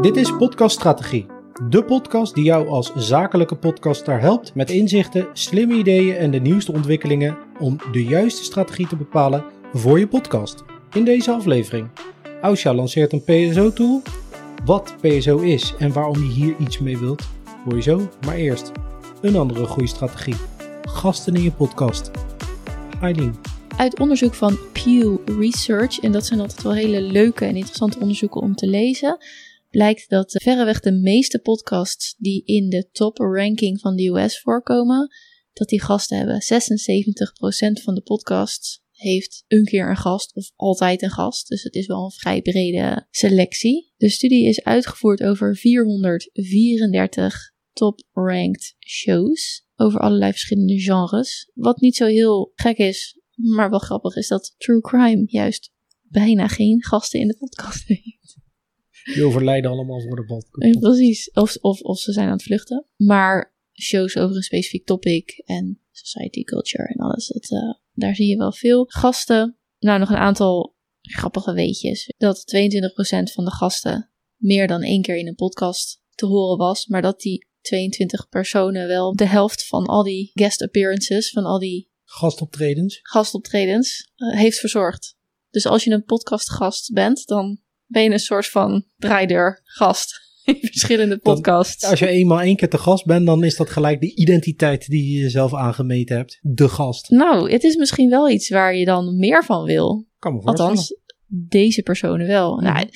Dit is Podcast Strategie, de podcast die jou als zakelijke podcaster helpt met inzichten, slimme ideeën en de nieuwste ontwikkelingen om de juiste strategie te bepalen voor je podcast. In deze aflevering, Ausha lanceert een PSO-tool. Wat PSO is en waarom je hier iets mee wilt, hoor je zo. Maar eerst, een andere goede strategie. Gasten in je podcast. Eileen. Uit onderzoek van Pew Research, en dat zijn altijd wel hele leuke en interessante onderzoeken om te lezen, blijkt dat verreweg de meeste podcasts die in de top ranking van de US voorkomen, dat die gasten hebben. 76% van de podcasts heeft een keer een gast of altijd een gast. Dus het is wel een vrij brede selectie. De studie is uitgevoerd over 434 top-ranked shows over allerlei verschillende genres. Wat niet zo heel gek is, maar wel grappig is dat True Crime juist bijna geen gasten in de podcast heeft. Die overlijden allemaal voor de bal. Precies, of, of, of ze zijn aan het vluchten. Maar shows over een specifiek topic en society culture en alles, dat, uh, daar zie je wel veel. Gasten, nou nog een aantal grappige weetjes. Dat 22% van de gasten meer dan één keer in een podcast te horen was, maar dat die 22 personen wel de helft van al die guest appearances, van al die Gastoptredens. gastoptredens, uh, heeft verzorgd. Dus als je een podcastgast bent, dan ben je een soort van draaideurgast in verschillende podcasts. Als je eenmaal één keer te gast bent, dan is dat gelijk de identiteit die je jezelf aangemeten hebt. De gast. Nou, het is misschien wel iets waar je dan meer van wil. Kan me voorstellen. Althans, deze personen wel. Mhm. Nou,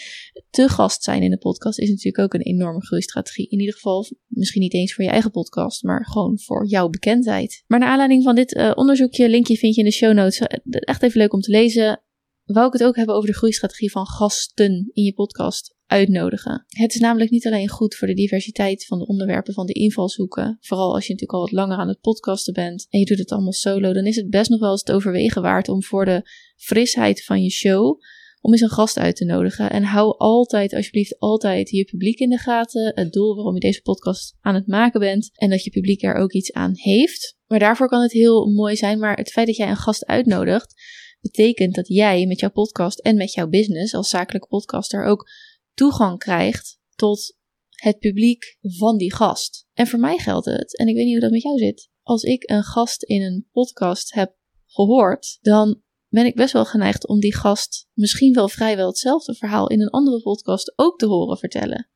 te gast zijn in de podcast is natuurlijk ook een enorme groeistrategie. In ieder geval, misschien niet eens voor je eigen podcast, maar gewoon voor jouw bekendheid. Maar naar aanleiding van dit eh, onderzoekje, linkje vind je in de show notes. eh, echt even leuk om te lezen. Wou ik het ook hebben over de groeistrategie van gasten in je podcast uitnodigen. Het is namelijk niet alleen goed voor de diversiteit van de onderwerpen van de invalshoeken. Vooral als je natuurlijk al wat langer aan het podcasten bent en je doet het allemaal solo, dan is het best nog wel eens te overwegen waard om voor de frisheid van je show om eens een gast uit te nodigen. En hou altijd, alsjeblieft, altijd je publiek in de gaten. Het doel waarom je deze podcast aan het maken bent. En dat je publiek er ook iets aan heeft. Maar daarvoor kan het heel mooi zijn. Maar het feit dat jij een gast uitnodigt, betekent dat jij met jouw podcast en met jouw business als zakelijke podcaster ook toegang krijgt tot het publiek van die gast. En voor mij geldt het, en ik weet niet hoe dat met jou zit. Als ik een gast in een podcast heb gehoord, dan ben ik best wel geneigd om die gast misschien wel vrijwel hetzelfde verhaal in een andere podcast ook te horen vertellen.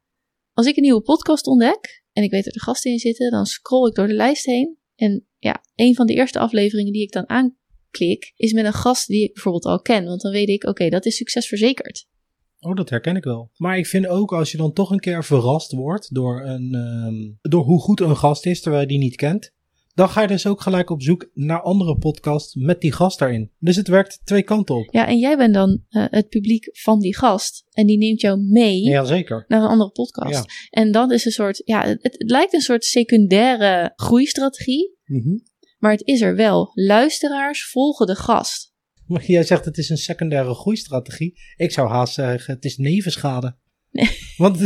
Als ik een nieuwe podcast ontdek en ik weet dat er gasten in zitten, dan scroll ik door de lijst heen. En ja, een van de eerste afleveringen die ik dan aanklik, is met een gast die ik bijvoorbeeld al ken. Want dan weet ik, oké, dat is succesverzekerd. Oh, dat herken ik wel. Maar ik vind ook als je dan toch een keer verrast wordt door, een, ehm, door hoe goed een gast is terwijl je die niet kent. Dan ga je dus ook gelijk op zoek naar andere podcasts met die gast daarin. Dus het werkt twee kanten op. Ja, en jij bent dan eh, het publiek van die gast. En die neemt jou mee Jazeker. naar een andere podcast. Ja. En dat is een soort, ja, het, het lijkt een soort secundaire groeistrategie. Mhm. Maar het is er wel. Luisteraars volgen de gast. Maar jij zegt het is een secundaire groeistrategie. Ik zou haast zeggen het is nevenschade. Want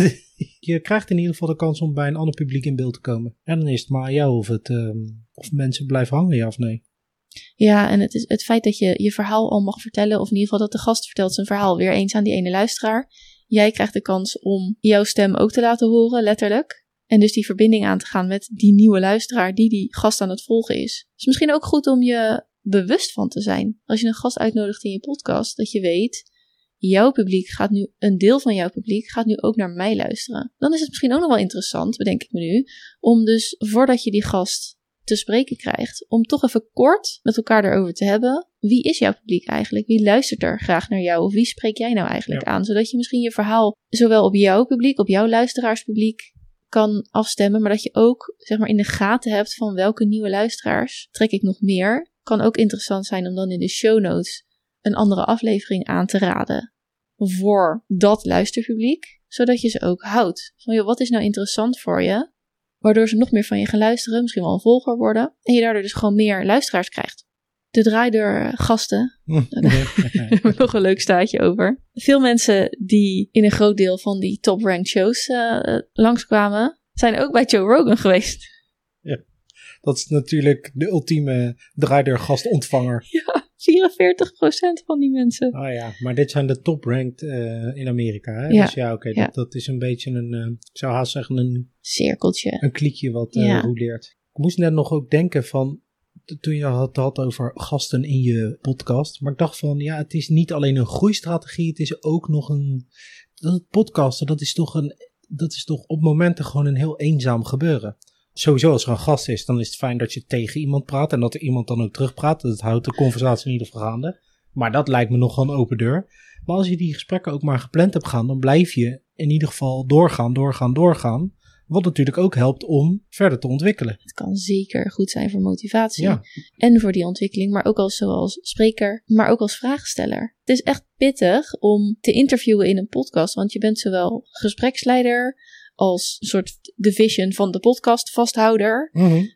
je krijgt in ieder geval de kans om bij een ander publiek in beeld te komen. En dan is het maar aan jou of, het, ehm, of mensen blijven hangen, ja of nee. Ja, en het, is het feit dat je je verhaal al mag vertellen, of in ieder geval dat de gast vertelt zijn verhaal weer eens aan die ene luisteraar. Jij krijgt de kans om jouw stem ook te laten horen, letterlijk. En dus die verbinding aan te gaan met die nieuwe luisteraar die die gast aan het volgen is. Het is misschien ook goed om je bewust van te zijn. Als je een gast uitnodigt in je podcast, dat je weet, jouw publiek gaat nu, een deel van jouw publiek gaat nu ook naar mij luisteren. Dan is het misschien ook nog wel interessant, bedenk ik me nu, om dus voordat je die gast te spreken krijgt, om toch even kort met elkaar erover te hebben. Wie is jouw publiek eigenlijk? Wie luistert er graag naar jou? Of wie spreek jij nou eigenlijk aan? Zodat je misschien je verhaal zowel op jouw publiek, op jouw luisteraarspubliek kan afstemmen, maar dat je ook zeg maar in de gaten hebt van welke nieuwe luisteraars trek ik nog meer. Kan ook interessant zijn om dan in de show notes een andere aflevering aan te raden voor dat luisterpubliek, zodat je ze ook houdt. Van joh, wat is nou interessant voor je? Waardoor ze nog meer van je gaan luisteren, misschien wel een volger worden. En je daardoor dus gewoon meer luisteraars krijgt. De draaideur gasten, daar hebben we nog een leuk staatje over. Veel mensen die in een groot deel van die top-ranked shows uh, langskwamen, zijn ook bij Joe Rogan geweest. Dat is natuurlijk de ultieme draaideur gastontvanger. Ja. 44% van die mensen. Oh ja, maar dit zijn de top-ranked eh, in Amerika. Hè? Ja. Dus ja, oké, Ja. dat, dat is een beetje een, eh, ik zou haast zeggen, een, Cirkeltje. een kliekje wat Ja. roleert. Ik moest net nog ook denken van, toen je het had over gasten in je podcast. Maar ik dacht van, ja, het is niet alleen een groeistrategie, het is ook nog een, dat podcasten, dat is toch een, dat is toch op momenten gewoon een heel eenzaam gebeuren. Sowieso als er een gast is, dan is het fijn dat je tegen iemand praat en dat er iemand dan ook terugpraat. Dat houdt de conversatie in ieder geval gaande. Maar dat lijkt me nog wel een open deur. Maar als je die gesprekken ook maar gepland hebt gaan, dan blijf je in ieder geval doorgaan, doorgaan, doorgaan. Wat natuurlijk ook helpt om verder te ontwikkelen. Het kan zeker goed zijn voor motivatie. Ja. En voor die ontwikkeling, maar ook als zoals spreker, maar ook als vraagsteller. Het is echt pittig om te interviewen in een podcast, want je bent zowel gespreksleider als een soort division van de podcast vasthouder.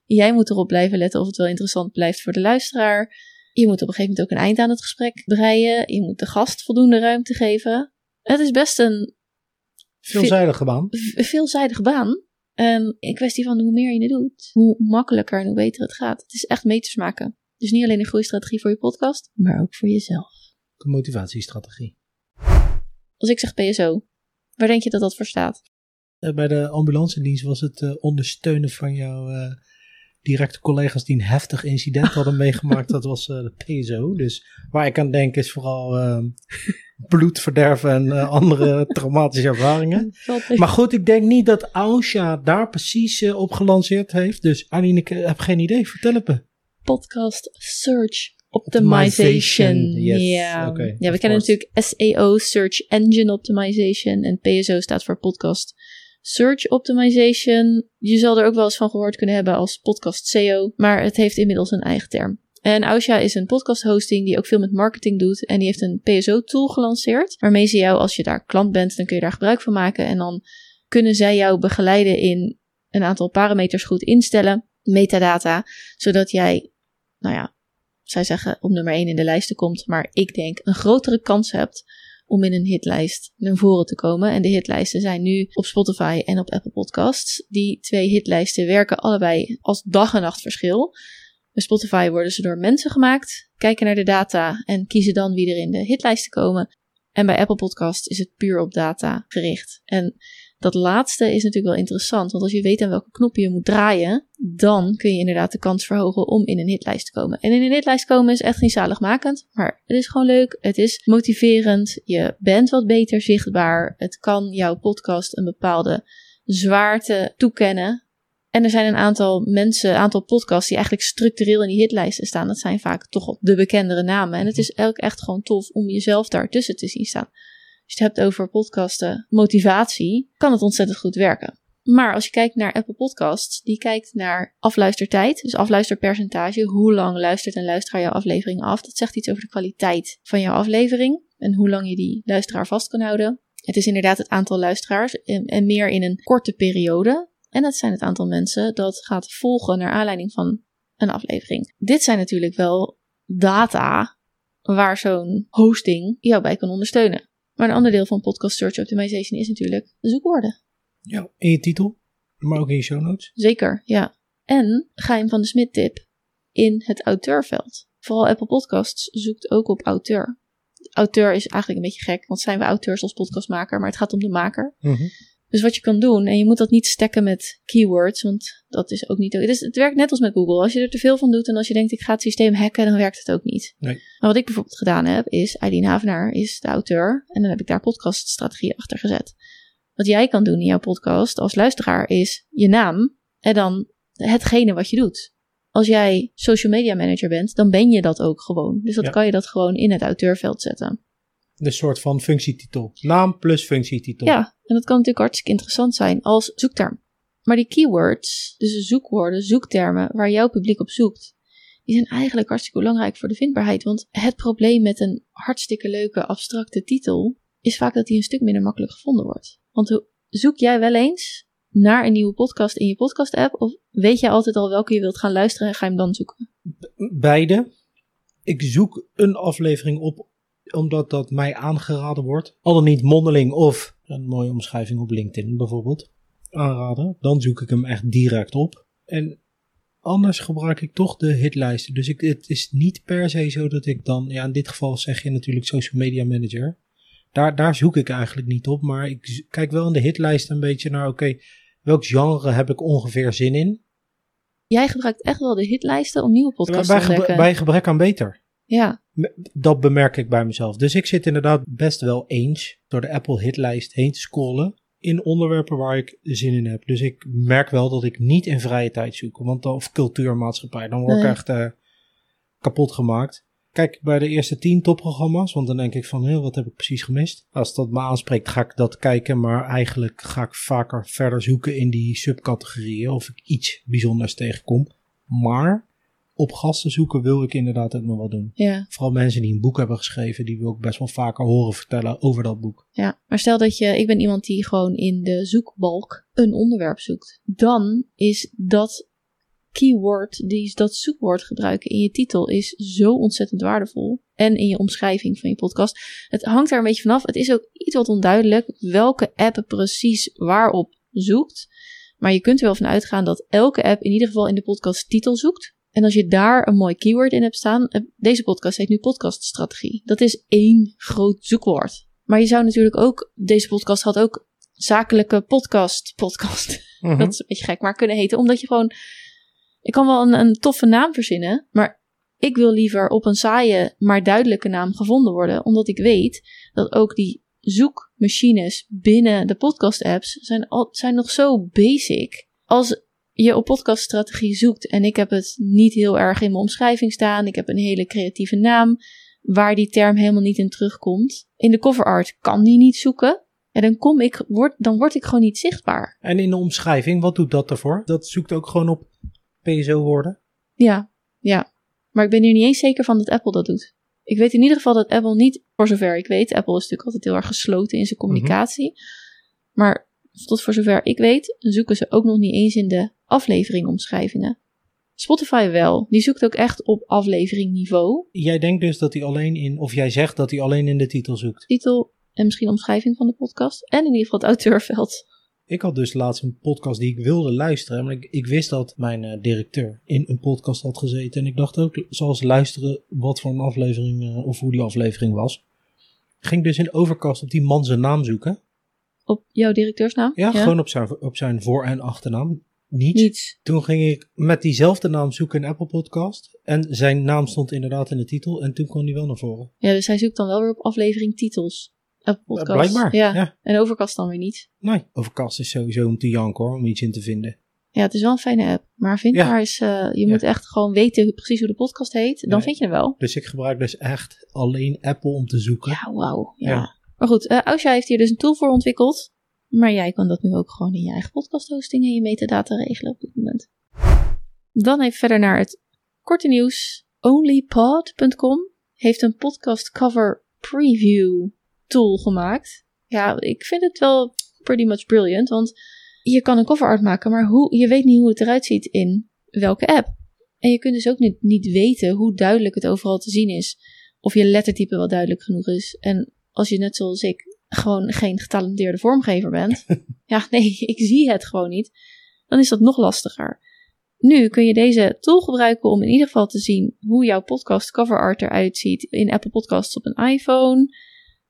Jij moet erop blijven letten of het wel interessant blijft voor de luisteraar. Je moet op een gegeven moment ook een eind aan het gesprek breien. Je moet de gast voldoende ruimte geven. Het is best een Veelzijdige baan. veelzijdige baan. En in kwestie van hoe meer je het doet, hoe makkelijker en hoe beter het gaat. Het is echt meters maken. Dus niet alleen een groeistrategie voor je podcast, maar ook voor jezelf. Een motivatiestrategie. Als ik zeg PSO, waar denk je dat dat voor staat? Eh, Bij de ambulance dienst was het eh, ondersteunen van jouw eh, directe collega's die een heftig incident hadden meegemaakt. Dat was de PSO. Dus waar ik aan denk is vooral eh, bloedverderven en andere traumatische ervaringen. Maar goed, ik denk niet dat Ausha daar precies op gelanceerd heeft. Dus Arlene, ik heb geen idee. Vertel het me. podcast search optimization. Yes, Ja. we kennen natuurlijk SEO, Search Engine Optimization. En PSO staat voor Podcast Search Optimization. Je zal er ook wel eens van gehoord kunnen hebben als podcast SEO. Maar het heeft inmiddels een eigen term. En Ausha is een podcast hosting die ook veel met marketing doet. En die heeft een PSO tool gelanceerd. Waarmee ze jou, als je daar klant bent, dan kun je daar gebruik van maken. En dan kunnen zij jou begeleiden in een aantal parameters goed instellen. Metadata. Zodat jij, nou ja, zij zeggen op nummer 1 in de lijsten komt. Maar ik denk een grotere kans hebt om in een hitlijst naar voren te komen. En de hitlijsten zijn nu op Spotify en op Apple Podcasts. Die twee hitlijsten werken allebei als dag en nacht verschil. Bij Spotify worden ze door mensen gemaakt, kijken naar de data en kiezen dan wie er in de hitlijsten komen. En bij Apple Podcasts is het puur op data gericht. En dat laatste is natuurlijk wel interessant, want als je weet aan welke knop je moet draaien, dan kun je inderdaad de kans verhogen om in een hitlijst te komen. En in een hitlijst komen is echt niet zaligmakend, maar het is gewoon leuk, het is motiverend, je bent wat beter zichtbaar, het kan jouw podcast een bepaalde zwaarte toekennen. En er zijn een aantal mensen, een aantal podcasts die eigenlijk structureel in die hitlijsten staan. Dat zijn vaak toch de bekendere namen. En het is ook echt gewoon tof om jezelf daartussen te zien staan. Als je het hebt over podcasten, motivatie, kan het ontzettend goed werken. Maar als je kijkt naar Apple Podcasts, die kijkt naar afluistertijd, dus afluisterpercentage. Hoe lang luistert een luisteraar jouw aflevering af? Dat zegt iets over de kwaliteit van jouw aflevering en hoe lang je die luisteraar vast kan houden. Het is inderdaad het aantal luisteraars en, en meer in een korte periode. En dat zijn het aantal mensen dat gaat volgen naar aanleiding van een aflevering. Dit zijn natuurlijk wel data waar zo'n hosting jou bij kan ondersteunen. Maar een ander deel van podcast search optimization is natuurlijk de zoekwoorden. Ja, in je titel, maar ook in je show notes. Zeker, ja. En geheim van de Smit tip in het auteurveld. Vooral Apple Podcasts zoekt ook op auteur. Auteur is eigenlijk een beetje gek, want zijn we auteurs als podcastmaker, maar het gaat om de maker. Dus wat je kan doen, en je moet dat niet stekken met keywords, want dat is ook niet. Het, is, het werkt net als met Google. Als je er te veel van doet en als je denkt ik ga het systeem hacken, dan werkt het ook niet. Nee. Maar wat ik bijvoorbeeld gedaan heb, is Eileen Havenaar is de auteur en dan heb ik daar podcaststrategie achter gezet. Wat jij kan doen in jouw podcast als luisteraar is je naam en dan hetgene wat je doet. Als jij social media manager bent, dan ben je dat ook gewoon. Dus dat Ja. kan je dat gewoon in het auteurveld zetten. Een soort van functietitel. Naam plus functietitel. Ja, en dat kan natuurlijk hartstikke interessant zijn als zoekterm. Maar die keywords, dus de zoekwoorden, zoektermen waar jouw publiek op zoekt, die zijn eigenlijk hartstikke belangrijk voor de vindbaarheid. Want het probleem met een hartstikke leuke abstracte titel is vaak dat die een stuk minder makkelijk gevonden wordt. Want zoek jij wel eens naar een nieuwe podcast in je podcast-app? Of weet jij altijd al welke je wilt gaan luisteren en ga je hem dan zoeken? Beide. Ik zoek een aflevering op omdat dat mij aangeraden wordt. Al dan niet mondeling of een mooie omschrijving op LinkedIn bijvoorbeeld. Aanraden. Dan zoek ik hem echt direct op. En anders gebruik ik toch de hitlijsten. Dus ik, het is niet per se zo dat ik dan, ja, in dit geval zeg je natuurlijk social media manager. Daar, daar zoek ik eigenlijk niet op, maar ik kijk wel in de hitlijst een beetje naar, oké, welk genre heb ik ongeveer zin in? Jij gebruikt echt wel de hitlijsten om nieuwe podcasts bij, te ontdekken. bij gebrek aan beter. Ja, Dat bemerk ik bij mezelf. Dus ik zit inderdaad best wel eens door de Apple hitlijst heen te scrollen in onderwerpen waar ik zin in heb. Dus ik merk wel dat ik niet in vrije tijd zoek. Want dan, of cultuurmaatschappij, dan word ik Nee. echt eh, kapot gemaakt. Kijk bij de eerste tien topprogramma's, want dan denk ik van, heel wat heb ik precies gemist? Als dat me aanspreekt, ga ik dat kijken. Maar eigenlijk ga ik vaker verder zoeken in die subcategorieën of ik iets bijzonders tegenkom. Maar op gasten zoeken wil ik inderdaad ook nog wel doen. ja, Vooral mensen die een boek hebben geschreven, die wil ik best wel vaker horen vertellen over dat boek. ja. Maar stel dat je, ik ben iemand die gewoon in de zoekbalk een onderwerp zoekt. Dan is dat keyword, die, dat zoekwoord gebruiken in je titel is zo ontzettend waardevol. En in je omschrijving van je podcast. Het hangt er een beetje vanaf. Het is ook iets wat onduidelijk welke app precies waarop zoekt. Maar je kunt er wel van uitgaan dat elke app in ieder geval in de podcast titel zoekt. En als je daar een mooi keyword in hebt staan. eh, Deze podcast heet nu podcaststrategie. Dat is één groot zoekwoord. Maar je zou natuurlijk ook, deze podcast had ook zakelijke podcast, podcast. Dat is een beetje gek, maar kunnen heten. Omdat je gewoon, ik kan wel een, een toffe naam verzinnen. Maar ik wil liever op een saaie, maar duidelijke naam gevonden worden. Omdat ik weet dat ook die zoekmachines binnen de podcast apps zijn, al, zijn nog zo basic. Als je op podcaststrategie zoekt en ik heb het niet heel erg in mijn omschrijving staan. Ik heb een hele creatieve naam waar die term helemaal niet in terugkomt. In de cover art kan die niet zoeken. En dan, kom ik, word, dan word ik gewoon niet zichtbaar. En in de omschrijving, wat doet dat ervoor? Dat zoekt ook gewoon op PSO-woorden. Ja, ja. Maar ik ben hier niet eens zeker van dat Apple dat doet. Ik weet in ieder geval dat Apple niet, voor zover ik weet, Apple is natuurlijk altijd heel erg gesloten in zijn communicatie. Maar tot voor zover ik weet, zoeken ze ook nog niet eens in de afleveringomschrijvingen. Spotify wel. Die zoekt ook echt op afleveringniveau. Jij denkt dus dat hij alleen in, of jij zegt dat hij alleen in de titel zoekt. Titel en misschien omschrijving van de podcast. En in ieder geval het auteurveld. Ik had dus laatst een podcast die ik wilde luisteren, maar ik, ik wist dat mijn eh, directeur in een podcast had gezeten. En ik dacht ook, zoals luisteren wat voor een aflevering, eh, of hoe die aflevering was. Ging dus in Overcast op die man zijn naam zoeken. Op jouw directeursnaam? Ja, gewoon op zijn, op zijn voor- en achternaam. Niet. Niets. Toen ging ik met diezelfde naam zoeken in Apple Podcast. En zijn naam stond inderdaad in de titel. En toen kwam hij wel naar voren. Ja, dus hij zoekt dan wel weer op aflevering titels. Op podcast. Eh, Blijkbaar. Ja. ja. En overkast dan weer niet. Nee, Overcast is sowieso om te janken hoor, om iets in te vinden. Ja, het is wel een fijne app. Maar vind Ja. eens, eh, je Ja. moet echt gewoon weten precies hoe de podcast heet. Dan Nee. vind je hem wel. Dus ik gebruik dus echt alleen Apple om te zoeken. Ja, wauw. Ja. Ja. Maar goed, eh Ausja heeft hier dus een tool voor ontwikkeld. Maar jij kan dat nu ook gewoon in je eigen podcast hosting en je metadata regelen op dit moment. Dan even verder naar het korte nieuws. Onlypod.com heeft een podcast cover preview tool gemaakt. Ja, ik vind het wel pretty much brilliant, want je kan een cover art maken, maar hoe, je weet niet hoe het eruit ziet in welke app. En je kunt dus ook niet, niet weten hoe duidelijk het overal te zien is. Of je lettertype wel duidelijk genoeg is. En als je net zoals ik gewoon geen getalenteerde vormgever bent. ja, nee, ik zie het gewoon niet. Dan is dat nog lastiger. Nu kun je deze tool gebruiken om in ieder geval te zien hoe jouw podcast cover art eruit ziet in Apple Podcasts op een iPhone.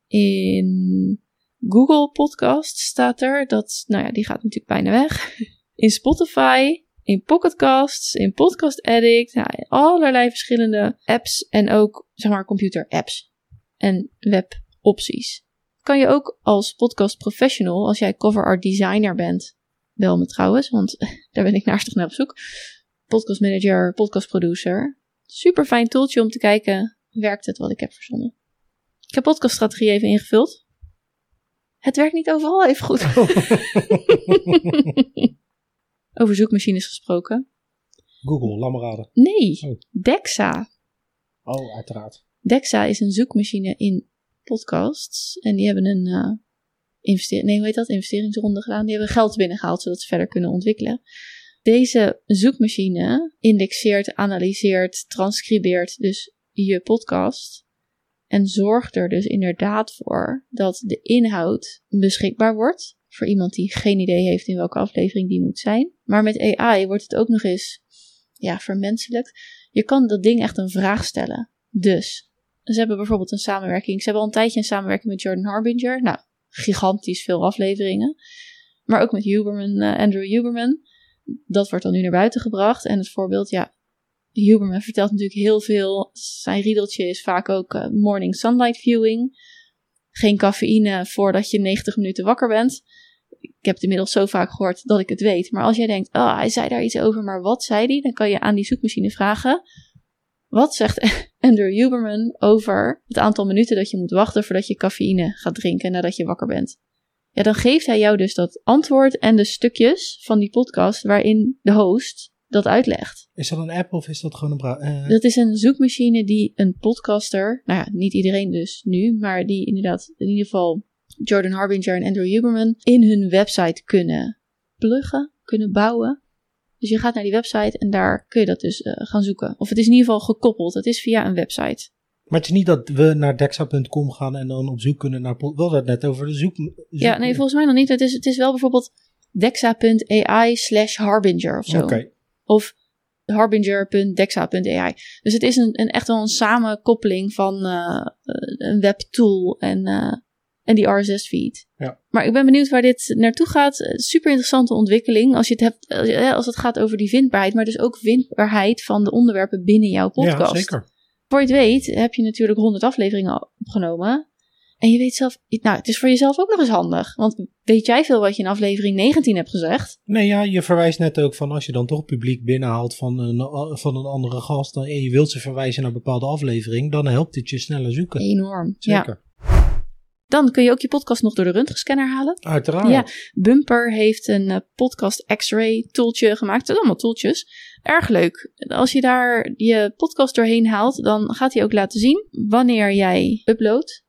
In Google Podcasts staat er. Dat, nou ja, die gaat natuurlijk bijna weg. In Spotify, in Pocketcasts, in Podcast Addict. Nou, in allerlei verschillende apps en ook, zeg maar, computer apps en webopties. Kan je ook als podcast professional, als jij cover art designer bent, bel me trouwens, want daar ben ik naastig naar op zoek. Podcast manager, podcast producer. Super fijn tooltje om te kijken, werkt het wat ik heb verzonnen. Ik heb podcaststrategie even ingevuld. Het werkt niet overal even goed. Over zoekmachines gesproken. Google, laat me raden. Nee, Oh. Dexa. Oh, uiteraard. Dexa is een zoekmachine in podcasts. En die hebben een uh, investeer nee, hoe heet dat? investeringsronde gedaan. Die hebben geld binnengehaald zodat ze verder kunnen ontwikkelen. Deze zoekmachine indexeert, analyseert, transcribeert dus je podcast. En zorgt er dus inderdaad voor dat de inhoud beschikbaar wordt. Voor iemand die geen idee heeft in welke aflevering die moet zijn. Maar met AI wordt het ook nog eens ja, vermenselijkt. Je kan dat ding echt een vraag stellen. Dus, ze hebben bijvoorbeeld een samenwerking. Ze hebben al een tijdje een samenwerking met Jordan Harbinger. Nou, gigantisch veel afleveringen. Maar ook met Huberman, uh, Andrew Huberman. Dat wordt dan nu naar buiten gebracht. En het voorbeeld, ja, Huberman vertelt natuurlijk heel veel. Zijn riedeltje is vaak ook uh, morning sunlight viewing. Geen cafeïne voordat je 90 minuten wakker bent. Ik heb het inmiddels zo vaak gehoord dat ik het weet. Maar als jij denkt, oh, hij zei daar iets over, maar wat zei hij? Dan kan je aan die zoekmachine vragen. Wat zegt Andrew Huberman over het aantal minuten dat je moet wachten voordat je cafeïne gaat drinken nadat je wakker bent? Ja, dan geeft hij jou dus dat antwoord en de stukjes van die podcast waarin de host dat uitlegt. Is dat een app of is dat gewoon een... Uh... Dat is een zoekmachine die een podcaster, nou ja, niet iedereen dus nu, maar die inderdaad in ieder geval Jordan Harbinger en Andrew Huberman in hun website kunnen pluggen, kunnen bouwen. Dus je gaat naar die website en daar kun je dat dus uh, gaan zoeken. Of het is in ieder geval gekoppeld, het is via een website. Maar het is niet dat we naar dexa.com gaan en dan op zoek kunnen naar... We hadden het net over de zoek... zoek... Ja, nee, volgens mij nog niet. Het is, het is wel bijvoorbeeld dexa.ai slash harbinger of zo. Of harbinger.dexa.ai. Dus het is een, een echt wel een samenkoppeling van uh, een webtool en, en die RSS-feed. Ja. Maar ik ben benieuwd waar dit naartoe gaat. Super interessante ontwikkeling als je het hebt, als het gaat over die vindbaarheid, maar dus ook vindbaarheid van de onderwerpen binnen jouw podcast. Ja, zeker. Voor je het weet heb je natuurlijk 100 afleveringen opgenomen. En je weet zelf, nou, het is voor jezelf ook nog eens handig. Want weet jij veel wat je in aflevering 19 hebt gezegd? Nee, ja, je verwijst net ook van als je dan toch publiek binnenhaalt van een, van een andere gast. en je wilt ze verwijzen naar een bepaalde aflevering. dan helpt dit je sneller zoeken. Enorm. Zeker. Ja. Dan kun je ook je podcast nog door de röntgenscanner halen. Uiteraard. Ja, Bumper heeft een uh, podcast X-ray tooltje gemaakt. Dat zijn allemaal tooltjes. Erg leuk. Als je daar je podcast doorheen haalt, dan gaat hij ook laten zien wanneer jij uploadt.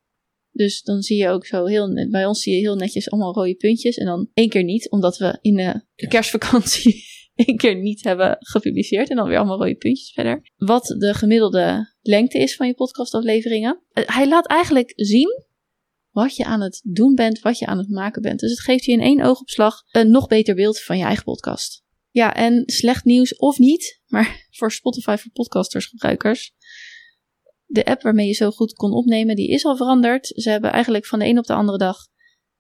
Dus dan zie je ook zo heel, bij ons zie je heel netjes allemaal rode puntjes. En dan één keer niet, omdat we in de, de kerstvakantie één keer niet hebben gepubliceerd. En dan weer allemaal rode puntjes verder. Wat de gemiddelde lengte is van je podcastafleveringen. Hij laat eigenlijk zien wat je aan het doen bent, wat je aan het maken bent. Dus het geeft je in één oogopslag een nog beter beeld van je eigen podcast. Ja, en slecht nieuws of niet, maar voor Spotify voor podcasters gebruikers. De app waarmee je zo goed kon opnemen, die is al veranderd. Ze hebben eigenlijk van de een op de andere dag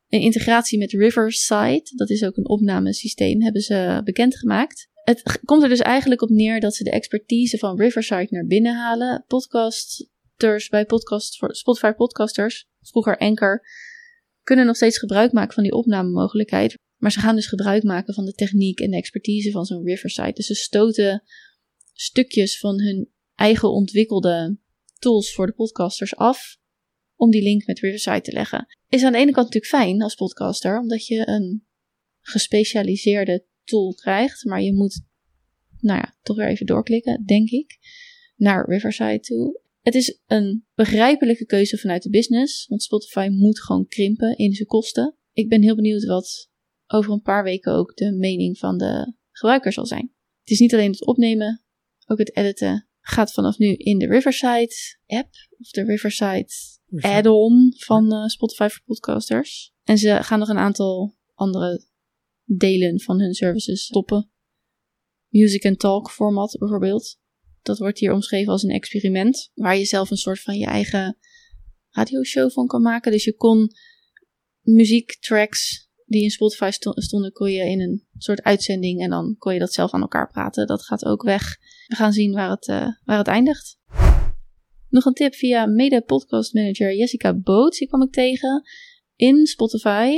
een integratie met Riverside. Dat is ook een opnamesysteem, hebben ze bekendgemaakt. Het komt er dus eigenlijk op neer dat ze de expertise van Riverside naar binnen halen. Podcasters bij podcast, Spotify podcasters vroeger Anchor, kunnen nog steeds gebruik maken van die opnamemogelijkheid. Maar ze gaan dus gebruik maken van de techniek en de expertise van zo'n Riverside. Dus ze stoten stukjes van hun eigen ontwikkelde tools voor de podcasters af om die link met Riverside te leggen. Is aan de ene kant natuurlijk fijn als podcaster, omdat je een gespecialiseerde tool krijgt, maar je moet, nou ja, toch weer even doorklikken, denk ik, naar Riverside toe. Het is een begrijpelijke keuze vanuit de business, want Spotify moet gewoon krimpen in zijn kosten. Ik ben heel benieuwd wat over een paar weken ook de mening van de gebruiker zal zijn. Het is niet alleen het opnemen, ook het editen gaat vanaf nu in de Riverside app of de Riverside add-on van uh, Spotify voor podcasters. En ze gaan nog een aantal andere delen van hun services stoppen. Music and Talk format bijvoorbeeld. Dat wordt hier omschreven als een experiment, waar je zelf een soort van je eigen radioshow van kan maken. Dus je kon muziektracks die in Spotify stonden, kon je in een soort uitzending en dan kon je dat zelf aan elkaar praten. Dat gaat ook weg. We gaan zien waar het, uh, waar het eindigt. Nog een tip via mede-podcast manager Jessica Boots, die kwam ik tegen. In Spotify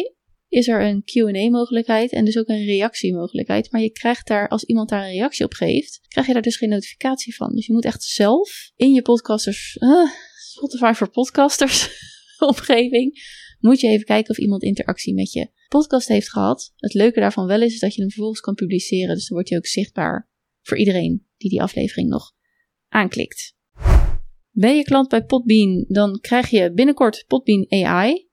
is er een QA-mogelijkheid en dus ook een reactiemogelijkheid. Maar je krijgt daar, als iemand daar een reactie op geeft, krijg je daar dus geen notificatie van. Dus je moet echt zelf in je podcasters, uh, Spotify voor podcasters omgeving, moet je even kijken of iemand interactie met je podcast heeft gehad. Het leuke daarvan wel is, is dat je hem vervolgens kan publiceren. Dus dan wordt hij ook zichtbaar voor iedereen die die aflevering nog aanklikt. Ben je klant bij Podbean, dan krijg je binnenkort Podbean AI.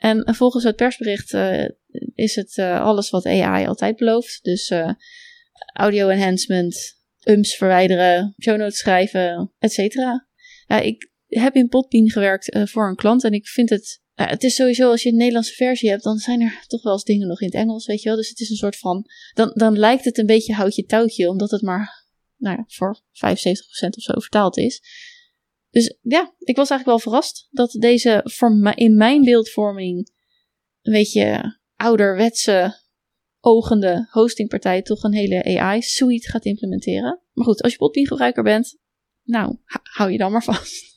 En volgens het persbericht uh, is het uh, alles wat AI altijd belooft. Dus uh, audio enhancement, ums verwijderen, show notes schrijven, et cetera. Ja, ik heb in Podbean gewerkt voor een klant en ik vind het... het is sowieso, als je een Nederlandse versie hebt, dan zijn er toch wel eens dingen nog in het Engels, weet je wel. Dus het is een soort van... Dan, dan lijkt het een beetje houtje touwtje, omdat het maar nou ja, voor 75% of zo vertaald is. Dus ja, ik was eigenlijk wel verrast dat deze in mijn beeldvorming een beetje ouderwetse, ogende hostingpartij toch een hele AI-suite gaat implementeren. Maar goed, als je Podbean gebruiker bent, nou, hou je dan maar vast.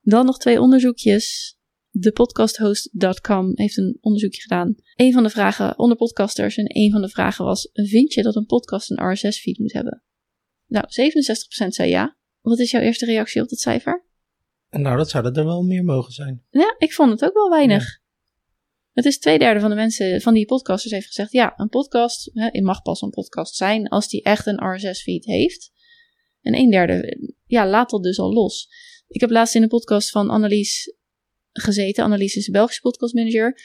Dan nog twee onderzoekjes. Thepodcasthost.com heeft een onderzoekje gedaan. Een van de vragen onder podcasters en een van de vragen was: Vind je dat een podcast een RSS-feed moet hebben? Nou, 67% zei ja. Wat is jouw eerste reactie op dat cijfer? Nou, dat zou er wel meer mogen zijn. Ja, ik vond het ook wel weinig. Het is twee derde van de mensen, van die podcasters heeft gezegd: ja, een podcast, hè, mag pas een podcast zijn als die echt een RSS-feed heeft. En een derde, ja, laat dat dus al los. Ik heb laatst in een podcast van Annelies gezeten. Annelies is de Belgische podcastmanager.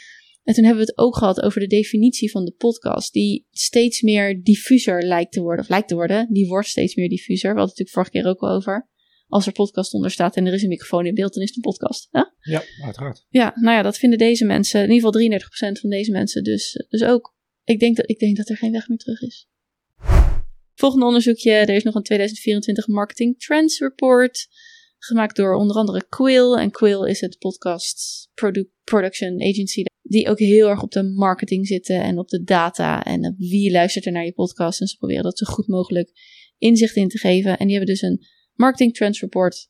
En toen hebben we het ook gehad over de definitie van de podcast, die steeds meer diffuser lijkt te worden. Of lijkt te worden, die wordt steeds meer diffuser. We hadden het natuurlijk vorige keer ook al over. Als er podcast onder staat en er is een microfoon in beeld, dan is het een podcast. Ja, ja uiteraard. Ja, nou ja, dat vinden deze mensen, in ieder geval 33% van deze mensen dus, dus ook. Ik denk, dat, ik denk dat er geen weg meer terug is. Volgende onderzoekje, er is nog een 2024 Marketing Trends Report. Gemaakt door onder andere Quill. En Quill is het podcast production agency. Die ook heel erg op de marketing zitten en op de data. En wie luistert er naar je podcast. En ze proberen dat zo goed mogelijk inzicht in te geven. En die hebben dus een Marketing Trends Report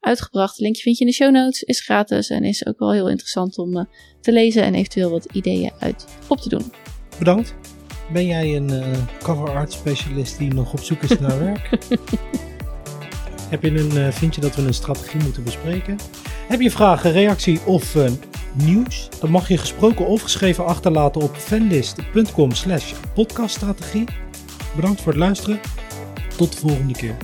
uitgebracht. Linkje vind je in de show notes. Is gratis en is ook wel heel interessant om uh, te lezen. En eventueel wat ideeën uit op te doen. Bedankt. Ben jij een uh, cover art specialist die nog op zoek is naar werk? Heb je een, uh, vind je dat we een strategie moeten bespreken? Heb je vragen, reactie of uh, nieuws? Dan mag je gesproken of geschreven achterlaten op fanlist.com slash podcaststrategie. Bedankt voor het luisteren. Tot de volgende keer.